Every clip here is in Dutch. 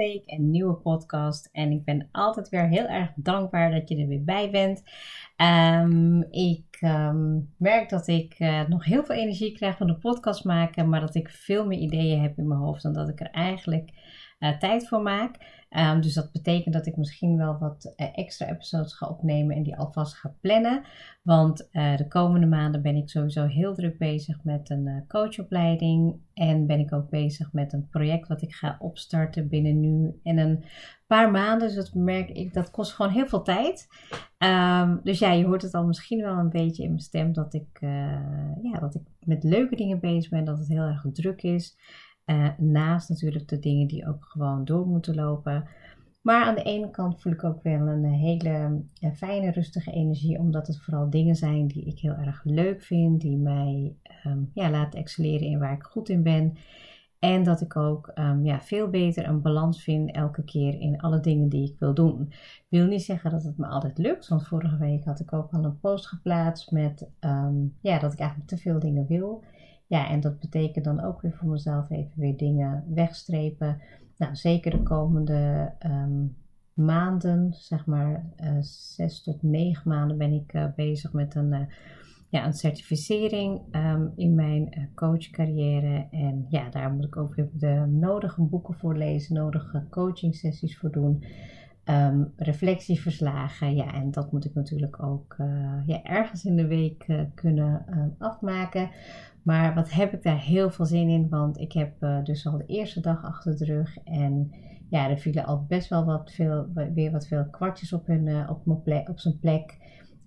Week en een nieuwe podcast. En ik ben altijd weer heel erg dankbaar dat je er weer bij bent. Um, ik um, merk dat ik uh, nog heel veel energie krijg van de podcast maken, maar dat ik veel meer ideeën heb in mijn hoofd dan dat ik er eigenlijk uh, tijd voor maak. Um, dus dat betekent dat ik misschien wel wat uh, extra episodes ga opnemen en die alvast ga plannen. Want uh, de komende maanden ben ik sowieso heel druk bezig met een uh, coachopleiding. En ben ik ook bezig met een project wat ik ga opstarten binnen nu en een paar maanden. Dus dat merk ik, dat kost gewoon heel veel tijd. Um, dus ja, je hoort het al misschien wel een beetje in mijn stem dat ik, ja, dat ik met leuke dingen bezig ben. Dat het heel erg druk is. Uh, naast natuurlijk de dingen die ook gewoon door moeten lopen. Maar aan de ene kant voel ik ook wel een hele uh, fijne, rustige energie, omdat het vooral dingen zijn die ik heel erg leuk vind, die mij um, ja, laten excelleren in waar ik goed in ben. En dat ik ook um, ja, veel beter een balans vind elke keer in alle dingen die ik wil doen. Ik wil niet zeggen dat het me altijd lukt, want vorige week had ik ook al een post geplaatst met um, ja, dat ik eigenlijk te veel dingen wil. Ja, en dat betekent dan ook weer voor mezelf even weer dingen wegstrepen. Nou, zeker de komende um, maanden, zeg maar uh, zes tot negen maanden, ben ik uh, bezig met een, uh, ja, een certificering um, in mijn coachcarrière. En ja, daar moet ik ook weer de nodige boeken voor lezen, nodige coaching sessies voor doen. Um, reflectieverslagen, ja, en dat moet ik natuurlijk ook ja, ergens in de week kunnen afmaken. Maar wat heb ik daar heel veel zin in, want ik heb uh, dus al de eerste dag achter de rug. En ja, er vielen al best wel wat veel, weer wat veel kwartjes op, hun, op, mijn plek, op zijn plek.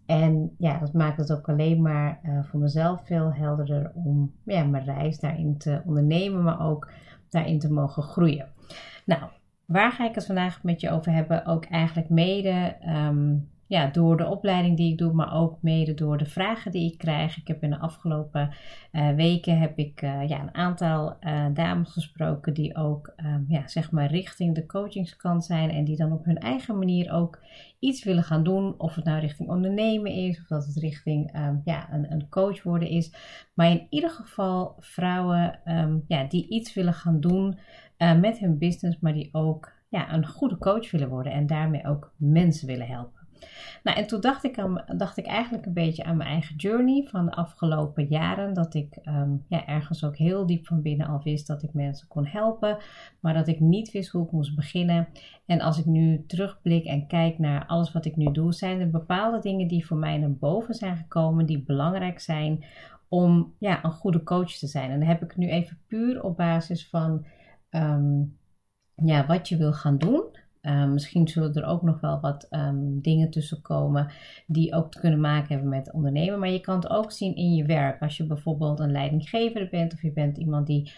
En ja, dat maakt het ook alleen maar voor mezelf veel helderder om ja, mijn reis daarin te ondernemen, maar ook daarin te mogen groeien. Nou, waar ga ik het vandaag met je over hebben? Ook eigenlijk mede um, ja, door de opleiding die ik doe, maar ook mede door de vragen die ik krijg. Ik heb in de afgelopen uh, weken heb ik uh, ja, een aantal uh, dames gesproken die ook um, ja, zeg maar richting de coachingskant zijn en die dan op hun eigen manier ook iets willen gaan doen. Of het nou richting ondernemen is, of dat het richting um, ja, een, een coach worden is. Maar in ieder geval vrouwen ja, die iets willen gaan doen met hun business, maar die ook ja, een goede coach willen worden en daarmee ook mensen willen helpen. Nou, en toen dacht ik, aan, dacht ik eigenlijk een beetje aan mijn eigen journey van de afgelopen jaren. Dat ik um, ja, ergens ook heel diep van binnen al wist dat ik mensen kon helpen, maar dat ik niet wist hoe ik moest beginnen. En als ik nu terugblik en kijk naar alles wat ik nu doe, zijn er bepaalde dingen die voor mij naar boven zijn gekomen, die belangrijk zijn om ja, een goede coach te zijn. En dan heb ik nu even puur op basis van um, ja, wat je wil gaan doen. Uh, misschien zullen er ook nog wel wat um, dingen tussen komen die ook te kunnen maken hebben met ondernemen. Maar je kan het ook zien in je werk. Als je bijvoorbeeld een leidinggever bent of je bent iemand die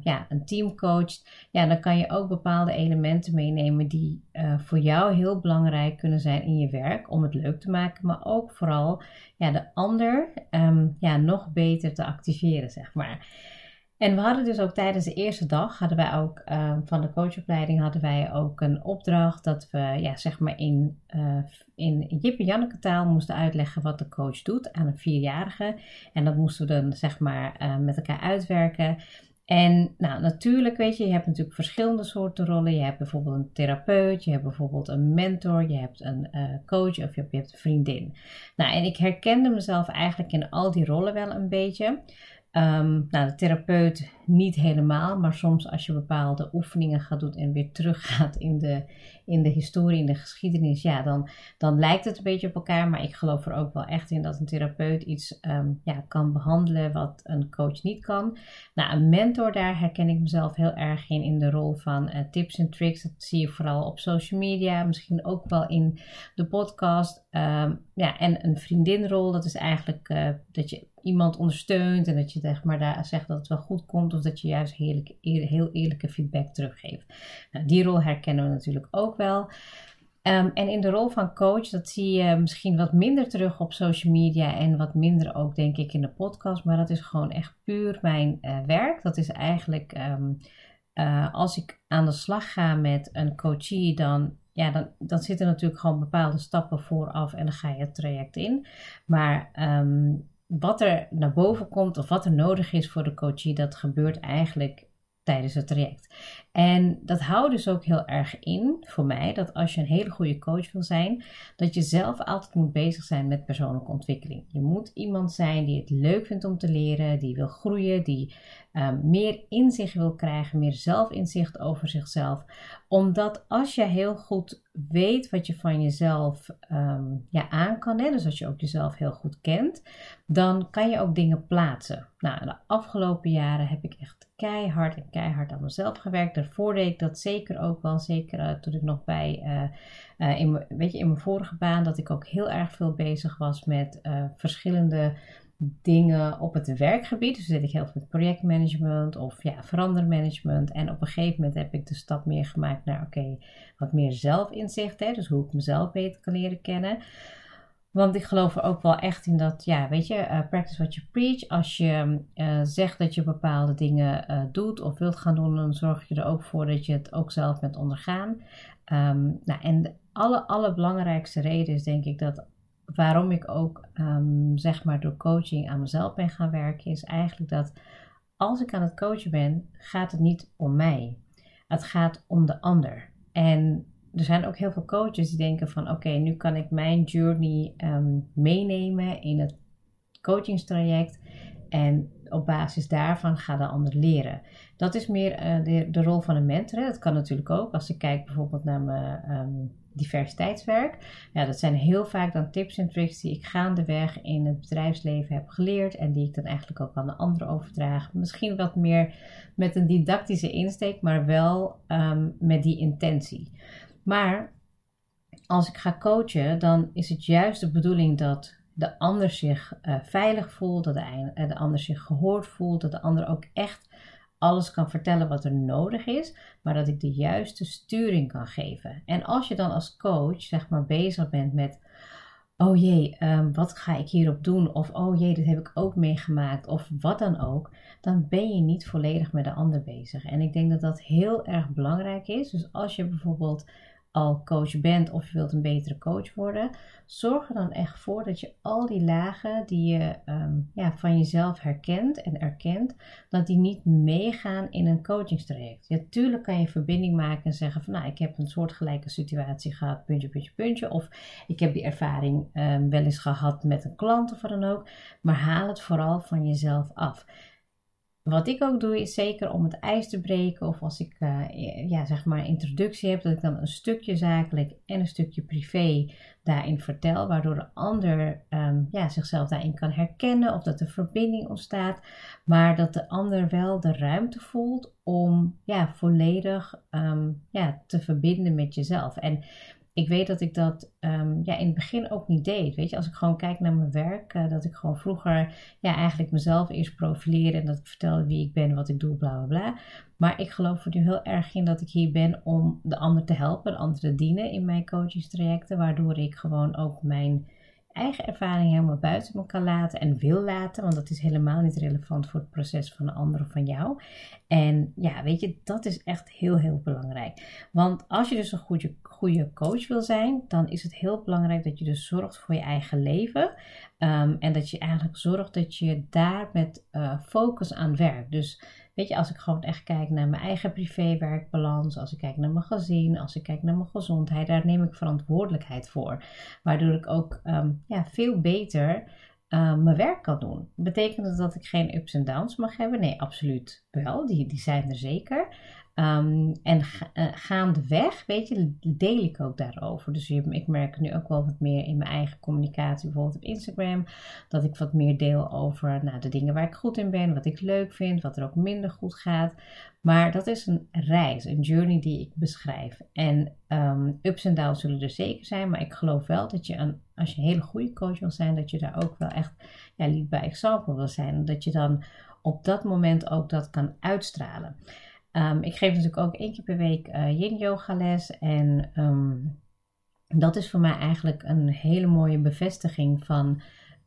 ja, een team coacht. Ja, dan kan je ook bepaalde elementen meenemen die uh, voor jou heel belangrijk kunnen zijn in je werk. Om het leuk te maken, maar ook vooral ja, de ander ja, nog beter te activeren, zeg maar. En we hadden dus ook tijdens de eerste dag, hadden wij ook uh, van de coachopleiding, hadden wij ook een opdracht dat we, ja, zeg maar in, uh, in Jip en Janneke taal moesten uitleggen wat de coach doet aan een vierjarige. En dat moesten we dan, zeg maar, uh, met elkaar uitwerken. En nou, natuurlijk, weet je, je hebt natuurlijk verschillende soorten rollen. Je hebt bijvoorbeeld een therapeut, je hebt bijvoorbeeld een mentor, je hebt een coach of je hebt, je hebt een vriendin. Nou, en ik herkende mezelf eigenlijk in al die rollen wel een beetje. Um, nou, de therapeut niet helemaal, maar soms als je bepaalde oefeningen gaat doen en weer teruggaat in de, in de historie, in de geschiedenis, ja, dan, dan lijkt het een beetje op elkaar. Maar ik geloof er ook wel echt in dat een therapeut iets ehm, ja, kan behandelen wat een coach niet kan. Nou, een mentor, daar herken ik mezelf heel erg in, in de rol van uh, tips en tricks. Dat zie je vooral op social media, misschien ook wel in de podcast. Um, ja, en een vriendinrol, dat is eigenlijk uh, dat je iemand ondersteunt en dat je zeg maar, daar zegt dat het wel goed komt of dat je juist heerlijk, heel eerlijke feedback teruggeeft. Nou, die rol herkennen we natuurlijk ook wel. Um, en in de rol van coach, dat zie je misschien wat minder terug op social media en wat minder ook, denk ik, in de podcast. Maar dat is gewoon echt puur mijn uh, werk. Dat is eigenlijk um, uh, als ik aan de slag ga met een coachie, dan ja, dan, dan zitten natuurlijk gewoon bepaalde stappen vooraf en dan ga je het traject in. Maar um, wat er naar boven komt of wat er nodig is voor de coachie, dat gebeurt eigenlijk tijdens het traject. En dat houdt dus ook heel erg in voor mij dat als je een hele goede coach wil zijn, dat je zelf altijd moet bezig zijn met persoonlijke ontwikkeling. Je moet iemand zijn die het leuk vindt om te leren, die wil groeien, die um, meer inzicht wil krijgen, meer zelfinzicht over zichzelf. Omdat als je heel goed weet wat je van jezelf um, ja, aan kan, hè, dus als je ook jezelf heel goed kent, dan kan je ook dingen plaatsen. Nou, de afgelopen jaren heb ik echt keihard en keihard aan mezelf gewerkt. Daarvoor deed ik dat zeker ook wel, zeker uh, toen ik nog bij, uh, in, weet je, in mijn vorige baan, dat ik ook heel erg veel bezig was met verschillende dingen op het werkgebied. Dus zit ik heel veel met projectmanagement of ja, verandermanagement. En op een gegeven moment heb ik de stap meer gemaakt naar oké, wat meer zelfinzicht. Hè? Dus hoe ik mezelf beter kan leren kennen. Want ik geloof er ook wel echt in dat, ja, weet je, uh, practice what you preach. Als je uh, zegt dat je bepaalde dingen uh, doet of wilt gaan doen, dan zorg je er ook voor dat je het ook zelf bent ondergaan. Um, nou, en de alle, allerbelangrijkste reden is denk ik dat waarom ik ook, um, zeg maar, door coaching aan mezelf ben gaan werken, is eigenlijk dat als ik aan het coachen ben, gaat het niet om mij. Het gaat om de ander. En er zijn ook heel veel coaches die denken van oké, nu kan ik mijn journey um, meenemen in het coachingstraject en op basis daarvan gaat de ander leren. Dat is meer uh, de, de, rol van een mentor. Dat kan natuurlijk ook. Als ik kijk bijvoorbeeld naar mijn um, diversiteitswerk. Ja, dat zijn heel vaak dan tips en tricks die ik gaandeweg in het bedrijfsleven heb geleerd. En die ik dan eigenlijk ook aan de anderen overdraag. Misschien wat meer met een didactische insteek, maar wel um, met die intentie. Maar als ik ga coachen, dan is het juist de bedoeling dat de ander zich uh, veilig voelt, dat de, uh, de ander zich gehoord voelt, dat de ander ook echt alles kan vertellen wat er nodig is, maar dat ik de juiste sturing kan geven. En als je dan als coach zeg maar bezig bent met, oh jee, um, wat ga ik hierop doen? Of oh jee, dit heb ik ook meegemaakt, of wat dan ook, dan ben je niet volledig met de ander bezig. En ik denk dat dat heel erg belangrijk is. Dus als je bijvoorbeeld al coach bent of je wilt een betere coach worden, zorg er dan echt voor dat je al die lagen die je um, ja, van jezelf herkent en erkent, dat die niet meegaan in een coachingstraject. Ja, tuurlijk kan je verbinding maken en zeggen van nou, ik heb een soortgelijke situatie gehad, puntje, puntje, puntje. Of ik heb die ervaring um, wel eens gehad met een klant of wat dan ook. Maar haal het vooral van jezelf af. Wat ik ook doe is zeker om het ijs te breken of als ik uh, ja, zeg maar introductie heb, dat ik dan een stukje zakelijk en een stukje privé daarin vertel, waardoor de ander um, ja, zichzelf daarin kan herkennen of dat er verbinding ontstaat, maar dat de ander wel de ruimte voelt om ja, volledig um, ja, te verbinden met jezelf. En ik weet dat ik dat um, ja, in het begin ook niet deed. Weet je, als ik gewoon kijk naar mijn werk, uh, dat ik gewoon vroeger ja, eigenlijk mezelf eerst profileerde en dat ik vertelde wie ik ben, wat ik doe, bla bla bla. Maar ik geloof er nu heel erg in dat ik hier ben om de ander te helpen, de ander te dienen in mijn coachingstrajecten, waardoor ik gewoon ook mijn eigen ervaring helemaal buiten me kan laten en wil laten, want dat is helemaal niet relevant voor het proces van de ander of van jou. En ja, weet je, dat is echt heel, heel belangrijk. Want als je dus een goede, goede coach wil zijn, dan is het heel belangrijk dat je dus zorgt voor je eigen leven. Um, en dat je eigenlijk zorgt dat je daar met uh, focus aan werkt. Dus Als ik gewoon echt kijk naar mijn eigen privéwerkbalans, als ik kijk naar mijn gezin, als ik kijk naar mijn gezondheid, daar neem ik verantwoordelijkheid voor. Waardoor ik ook um, ja, veel beter um, mijn werk kan doen. Betekent dat dat ik geen ups en downs mag hebben? Nee, absoluut wel. Die, die zijn er zeker. Um, en uh, gaandeweg, weet je, deel ik ook daarover. Dus ik merk nu ook wel wat meer in mijn eigen communicatie, bijvoorbeeld op Instagram, dat ik wat meer deel over nou, de dingen waar ik goed in ben, wat ik leuk vind, wat er ook minder goed gaat. Maar dat is een reis, een journey die ik beschrijf. En um, ups en downs zullen er zeker zijn, maar ik geloof wel dat je, als je een hele goede coach wil zijn, dat je daar ook wel echt ja, lead by example wil zijn. Dat je dan op dat moment ook dat kan uitstralen. Um, ik geef natuurlijk ook één keer per week uh, yin yoga les en um, dat is voor mij eigenlijk een hele mooie bevestiging van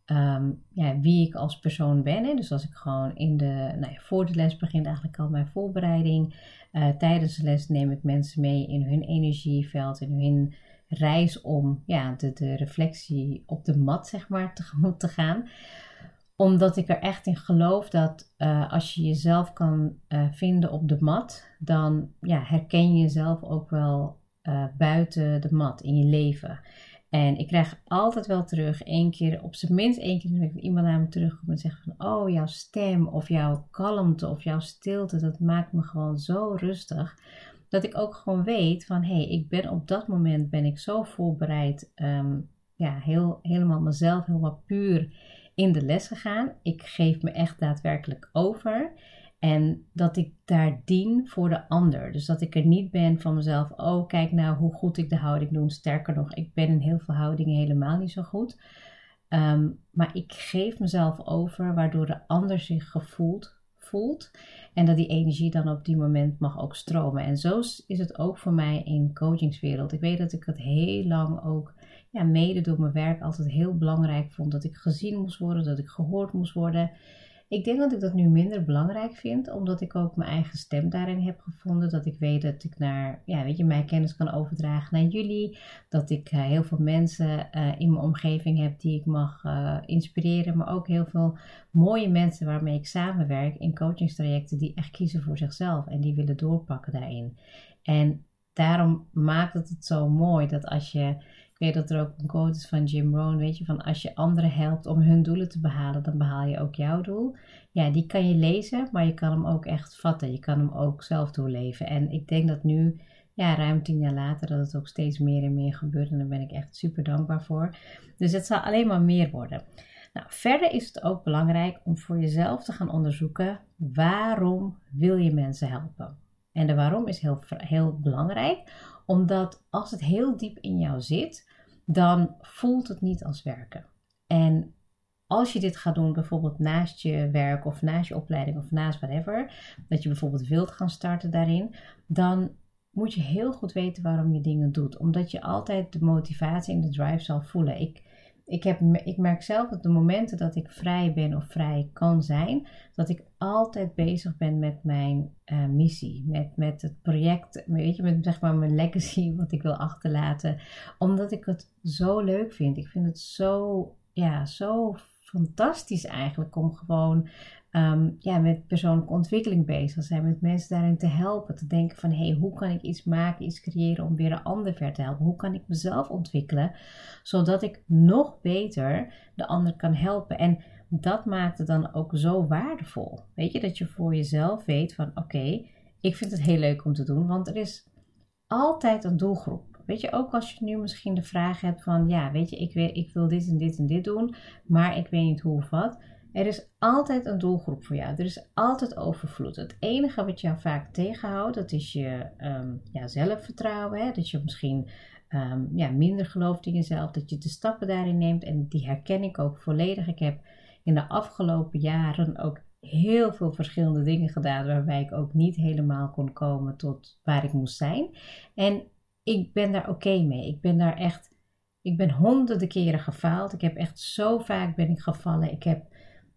um, ja, wie ik als persoon ben. Hè. Dus als ik gewoon in de, nou ja, voor de les begint eigenlijk al mijn voorbereiding. Uh, tijdens de les neem ik mensen mee in hun energieveld, in hun reis om ja, de, de reflectie op de mat zeg maar te gaan omdat ik er echt in geloof dat uh, als je jezelf kan uh, vinden op de mat, dan ja, herken je jezelf ook wel uh, buiten de mat in je leven. En ik krijg altijd wel terug, één keer, op zijn minst één keer dat iemand naar me terugkomt en zegt van, oh, jouw stem of jouw kalmte of jouw stilte, dat maakt me gewoon zo rustig. Dat ik ook gewoon weet van, hé, hey, ik ben op dat moment, ben ik zo voorbereid, um, ja, heel, helemaal mezelf, helemaal puur in de les gegaan. Ik geef me echt daadwerkelijk over. En dat ik daar dien voor de ander. Dus dat ik er niet ben van mezelf. Oh, kijk nou hoe goed ik de houding doe. Sterker nog, ik ben in heel veel houdingen helemaal niet zo goed. Ehm, maar ik geef mezelf over, waardoor de ander zich gevoeld voelt. En dat die energie dan op die moment mag ook stromen. En zo is het ook voor mij in coachingswereld. Ik weet dat ik het heel lang ook ja, mede door mijn werk altijd heel belangrijk vond dat ik gezien moest worden, dat ik gehoord moest worden. Ik denk dat ik dat nu minder belangrijk vind, omdat ik ook mijn eigen stem daarin heb gevonden. Dat ik weet dat ik naar, ja, weet je, mijn kennis kan overdragen naar jullie. Dat ik uh, heel veel mensen uh, in mijn omgeving heb die ik mag uh, inspireren. Maar ook heel veel mooie mensen waarmee ik samenwerk in coachingstrajecten die echt kiezen voor zichzelf en die willen doorpakken daarin. En daarom maakt het het zo mooi dat als je dat er ook een quote is van Jim Rohn, weet je, van als je anderen helpt om hun doelen te behalen, dan behaal je ook jouw doel. Ja, die kan je lezen, maar je kan hem ook echt vatten. Je kan hem ook zelf doorleven. En ik denk dat nu, ja, ruim tien jaar later, dat het ook steeds meer en meer gebeurt. En daar ben ik echt super dankbaar voor. Dus het zal alleen maar meer worden. Nou, verder is het ook belangrijk om voor jezelf te gaan onderzoeken waarom wil je mensen helpen. En de waarom is heel, heel belangrijk, omdat als het heel diep in jou zit, dan voelt het niet als werken. En als je dit gaat doen, bijvoorbeeld naast je werk of naast je opleiding of naast whatever, dat je bijvoorbeeld wilt gaan starten daarin, dan moet je heel goed weten waarom je dingen doet. Omdat je altijd de motivatie en de drive zal voelen. Ik, ik, heb, ik merk zelf dat de momenten dat ik vrij ben of vrij kan zijn, dat ik altijd bezig ben met mijn uh, missie, met, met het project, weet je, met zeg maar mijn legacy, wat ik wil achterlaten, omdat ik het zo leuk vind. Ik vind het zo, ja, zo fantastisch eigenlijk om gewoon um, ja, met persoonlijke ontwikkeling bezig zijn, met mensen daarin te helpen, te denken van hé, hey, hoe kan ik iets maken, iets creëren om weer een ander ver te helpen? Hoe kan ik mezelf ontwikkelen, zodat ik nog beter de ander kan helpen? En dat maakt het dan ook zo waardevol. Weet je, dat je voor jezelf weet van oké, ik vind het heel leuk om te doen, want er is altijd een doelgroep. Weet je, ook als je nu misschien de vraag hebt van, ja, weet je, ik ik wil dit en dit en dit doen, maar ik weet niet hoe of wat. Er is altijd een doelgroep voor jou. Er is altijd overvloed. Het enige wat jou vaak tegenhoudt, dat is je um, ja, zelfvertrouwen. Hè? Dat je misschien um, ja, minder gelooft in jezelf. Dat je de stappen daarin neemt. En die herken ik ook volledig. Ik heb in de afgelopen jaren ook heel veel verschillende dingen gedaan. Waarbij ik ook niet helemaal kon komen tot waar ik moest zijn. En ik ben daar oké mee. Ik ben daar echt. Ik ben honderden keren gefaald. Ik heb echt zo vaak ben ik gevallen. Ik heb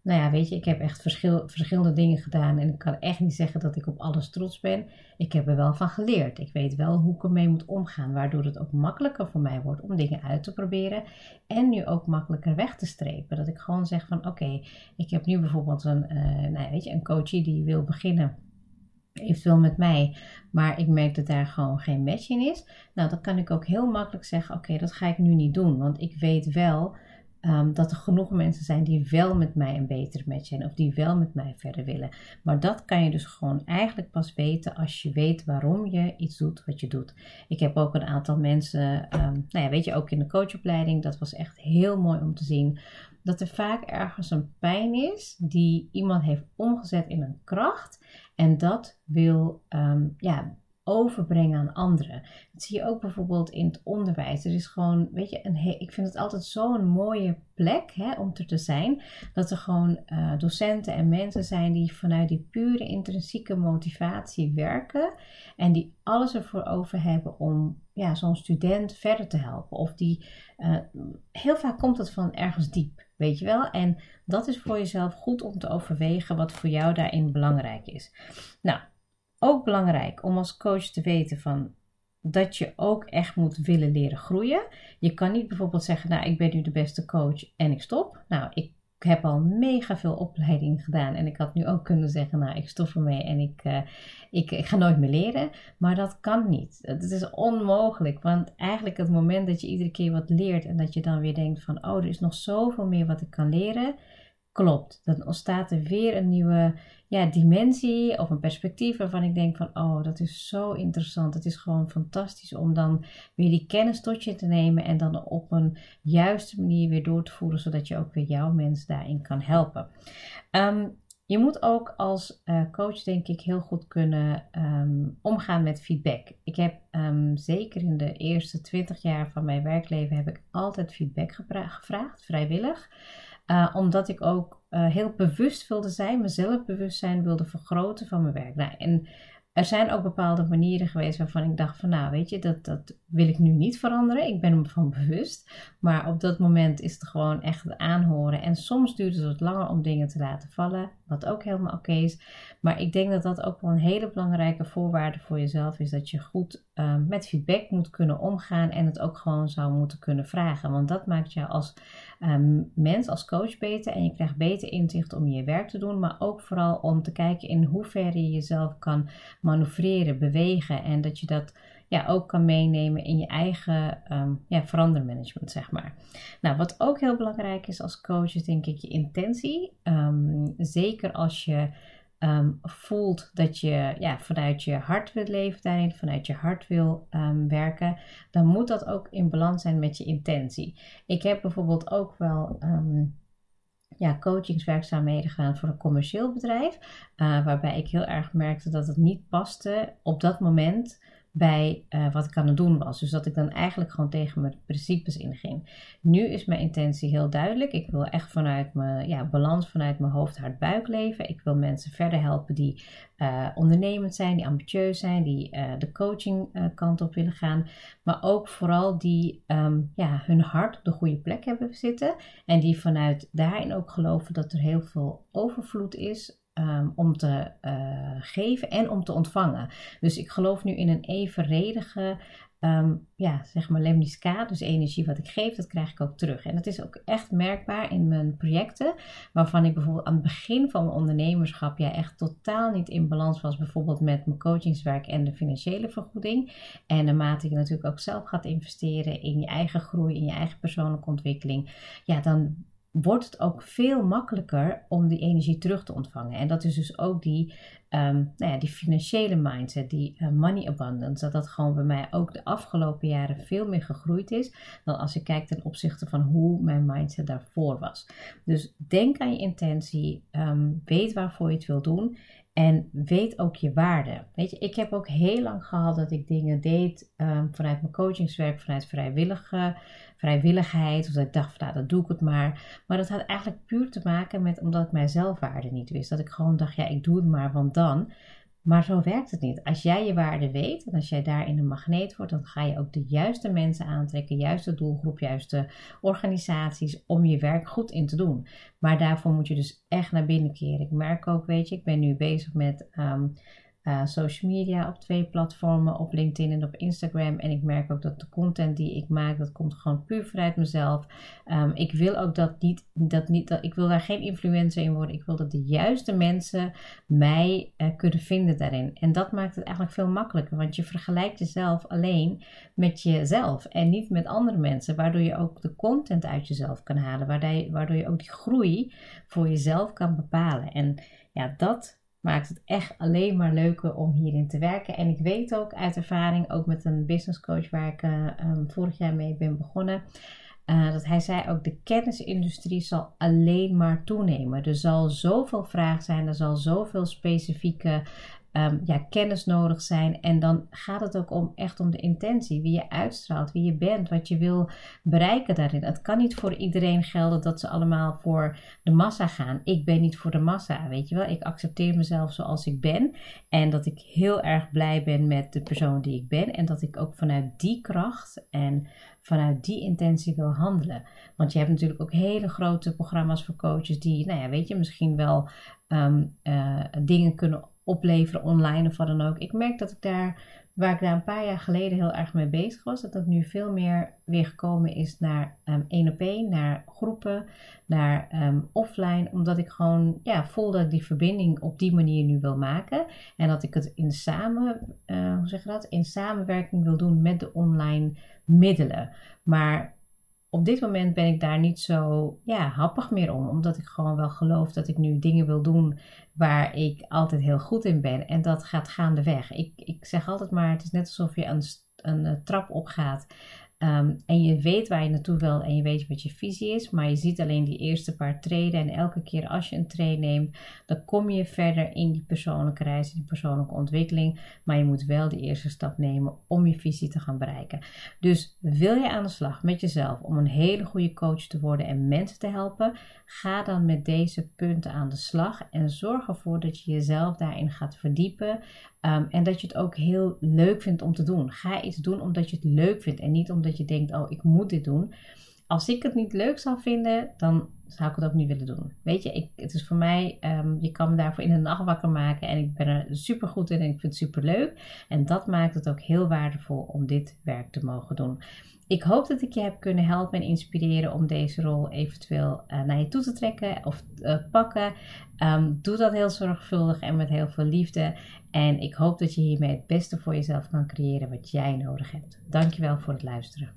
nou ja, weet je, ik heb echt verschil, verschillende dingen gedaan en ik kan echt niet zeggen dat ik op alles trots ben. Ik heb er wel van geleerd. Ik weet wel hoe ik ermee moet omgaan, waardoor het ook makkelijker voor mij wordt om dingen uit te proberen en nu ook makkelijker weg te strepen. Dat ik gewoon zeg van oké, ik heb nu bijvoorbeeld een, uh, nou weet je, een coachie die wil beginnen eventueel met mij, maar ik merk dat daar gewoon geen match in is. Nou, dan kan ik ook heel makkelijk zeggen: Oké, dat ga ik nu niet doen, want ik weet wel ehm, dat er genoeg mensen zijn die wel met mij een betere match zijn of die wel met mij verder willen. Maar dat kan je dus gewoon eigenlijk pas weten als je weet waarom je iets doet wat je doet. Ik heb ook een aantal mensen, um, nou ja, weet je, ook in de coachopleiding, dat was echt heel mooi om te zien dat er vaak ergens een pijn is die iemand heeft omgezet in een kracht en dat wil um, ja, overbrengen aan anderen. Dat zie je ook bijvoorbeeld in het onderwijs. Er is gewoon, weet je, een ik vind het altijd zo'n mooie plek hè, om er te zijn. Dat er gewoon uh, docenten en mensen zijn die vanuit die pure intrinsieke motivatie werken. En die alles ervoor over hebben om ja, zo'n student verder te helpen. Of die, uh, heel vaak komt het van ergens diep. Weet je wel? En dat is voor jezelf goed om te overwegen wat voor jou daarin belangrijk is. Nou, ook belangrijk om als coach te weten van dat je ook echt moet willen leren groeien. Je kan niet bijvoorbeeld zeggen, nou ik ben nu de beste coach en ik stop. Nou, ik heb al mega veel opleiding gedaan en ik had nu ook kunnen zeggen, nou ik stop ermee en ik, uh, ik, ik, ga nooit meer leren. Maar dat kan niet. Het is onmogelijk, want eigenlijk het moment dat je iedere keer wat leert en dat je dan weer denkt van, oh er is nog zoveel meer wat ik kan leren klopt. Dan ontstaat er weer een nieuwe ja, dimensie of een perspectief waarvan ik denk van oh, dat is zo interessant. Het is gewoon fantastisch om dan weer die kennis tot je te nemen en dan op een juiste manier weer door te voeren, zodat je ook weer jouw mens daarin kan helpen. Ehm, je moet ook als uh, coach, denk ik, heel goed kunnen um, omgaan met feedback. Ik heb um, zeker in de eerste 20 jaar van mijn werkleven heb ik altijd feedback gevraagd, vrijwillig. Uh, omdat ik ook uh, heel bewust wilde zijn, mezelf bewustzijn wilde vergroten van mijn werk. Nou, en er zijn ook bepaalde manieren geweest waarvan ik dacht van nou weet je, dat, dat wil ik nu niet veranderen. Ik ben me van bewust. Maar op dat moment is het gewoon echt aanhoren. En soms duurt het wat langer om dingen te laten vallen. Wat ook helemaal oké is. Maar ik denk dat dat ook wel een hele belangrijke voorwaarde voor jezelf is. Dat je goed ehm, met feedback moet kunnen omgaan. En het ook gewoon zou moeten kunnen vragen. Want dat maakt jou als Ehm, mens, als coach beter. En je krijgt beter inzicht om je werk te doen. Maar ook vooral om te kijken in hoeverre je jezelf kan manoeuvreren, bewegen. En dat je dat ja, ook kan meenemen in je eigen um, ja, verandermanagement, zeg maar. Nou, wat ook heel belangrijk is als coach, is denk ik je intentie. Ehm, zeker als je um, voelt dat je ja, vanuit je hart wil leven daarin, vanuit je hart wil um, werken, dan moet dat ook in balans zijn met je intentie. Ik heb bijvoorbeeld ook wel um, ja, coachingswerkzaamheden gedaan voor een commercieel bedrijf, uh, waarbij ik heel erg merkte dat het niet paste op dat moment bij uh, wat ik aan het doen was. Dus dat ik dan eigenlijk gewoon tegen mijn principes inging. Nu is mijn intentie heel duidelijk. Ik wil echt vanuit mijn ja, balans, vanuit mijn hoofd, hart, buik leven. Ik wil mensen verder helpen die uh, ondernemend zijn, die ambitieus zijn, die uh, de coaching kant op willen gaan. Maar ook vooral die um, ja, hun hart op de goede plek hebben zitten. En die vanuit daarin ook geloven dat er heel veel overvloed is um, om te uh, geven en om te ontvangen. Dus ik geloof nu in een evenredige, um, ja, zeg maar lemnisca, dus energie wat ik geef, dat krijg ik ook terug. En dat is ook echt merkbaar in mijn projecten, waarvan ik bijvoorbeeld aan het begin van mijn ondernemerschap ja echt totaal niet in balans was, bijvoorbeeld met mijn coachingswerk en de financiële vergoeding. En naarmate je natuurlijk ook zelf gaat investeren in je eigen groei, in je eigen persoonlijke ontwikkeling, ja, dan wordt het ook veel makkelijker om die energie terug te ontvangen. En dat is dus ook die, um, nou ja, die financiële mindset, die uh, money abundance. Dat dat gewoon bij mij ook de afgelopen jaren veel meer gegroeid is dan als ik kijk ten opzichte van hoe mijn mindset daarvoor was. Dus denk aan je intentie, um, weet waarvoor je het wil doen. En weet ook je waarde. Weet je, ik heb ook heel lang gehad dat ik dingen deed um, vanuit mijn coachingswerk, vanuit vrijwillige vrijwilligheid. Of dat ik dacht van nou, dat doe ik het maar. Maar dat had eigenlijk puur te maken met omdat ik mijn zelfwaarde niet wist. Dat ik gewoon dacht, ja, ik doe het maar, want dan. Maar zo werkt het niet. Als jij je waarde weet en als jij daarin een magneet wordt, dan ga je ook de juiste mensen aantrekken, juiste doelgroep, juiste organisaties om je werk goed in te doen. Maar daarvoor moet je dus echt naar binnen keren. Ik merk ook, weet je, ik ben nu bezig met um, uh, social media op twee platformen, op LinkedIn en op Instagram. En ik merk ook dat de content die ik maak, dat komt gewoon puur vanuit mezelf. Um, ik wil ook dat niet, dat niet, dat, ik wil daar geen influencer in worden. Ik wil dat de juiste mensen mij uh, kunnen vinden daarin. En dat maakt het eigenlijk veel makkelijker, want je vergelijkt jezelf alleen met jezelf en niet met andere mensen, waardoor je ook de content uit jezelf kan halen, waardoor waardoor je ook die groei voor jezelf kan bepalen. En ja, dat maakt het echt alleen maar leuker om hierin te werken. En ik weet ook uit ervaring, ook met een business coach waar ik uh, um, vorig jaar mee ben begonnen. Uh, dat hij zei ook, de kennisindustrie zal alleen maar toenemen. Er zal zoveel vraag zijn, er zal zoveel specifieke um, ja, kennis nodig zijn. En dan gaat het ook om echt om de intentie, wie je uitstraalt, wie je bent, wat je wil bereiken daarin. Het kan niet voor iedereen gelden dat ze allemaal voor de massa gaan. Ik ben niet voor de massa, weet je wel. Ik accepteer mezelf zoals ik ben en dat ik heel erg blij ben met de persoon die ik ben en dat ik ook vanuit die kracht en vanuit die intentie wil handelen. Want je hebt natuurlijk ook hele grote programma's voor coaches die, nou ja, weet je, misschien wel um, uh, dingen kunnen opleveren online of wat dan ook. Ik merk dat ik daar, waar ik daar een paar jaar geleden heel erg mee bezig was, dat dat nu veel meer weer gekomen is naar um, één op één, naar groepen, naar um, offline, omdat ik gewoon ja, voel dat ik die verbinding op die manier nu wil maken en dat ik het in samen, uh, hoe zeg je dat, in samenwerking wil doen met de online middelen. Maar op dit moment ben ik daar niet zo ja, happig meer om. Omdat ik gewoon wel geloof dat ik nu dingen wil doen waar ik altijd heel goed in ben. En dat gaat gaandeweg. Ik, ik zeg altijd maar, het is net alsof je een, een, een trap opgaat. Um, en je weet waar je naartoe wil en je weet wat je visie is, maar je ziet alleen die eerste paar treden. En elke keer als je een trade neemt, dan kom je verder in die persoonlijke reis, in die persoonlijke ontwikkeling. Maar je moet wel die eerste stap nemen om je visie te gaan bereiken. Dus wil je aan de slag met jezelf om een hele goede coach te worden en mensen te helpen, ga dan met deze punten aan de slag en zorg ervoor dat je jezelf daarin gaat verdiepen. Um, en dat je het ook heel leuk vindt om te doen. Ga iets doen omdat je het leuk vindt en niet omdat je denkt: oh, ik moet dit doen. Als ik het niet leuk zou vinden, dan zou ik het ook niet willen doen. Weet je, ik, het is voor mij, um, je kan me daarvoor in de nacht wakker maken en ik ben er super goed in en ik vind het super leuk. En dat maakt het ook heel waardevol om dit werk te mogen doen. Ik hoop dat ik je heb kunnen helpen en inspireren om deze rol eventueel uh, naar je toe te trekken of uh, pakken. Um, doe dat heel zorgvuldig en met heel veel liefde. En ik hoop dat je hiermee het beste voor jezelf kan creëren wat jij nodig hebt. Dankjewel voor het luisteren.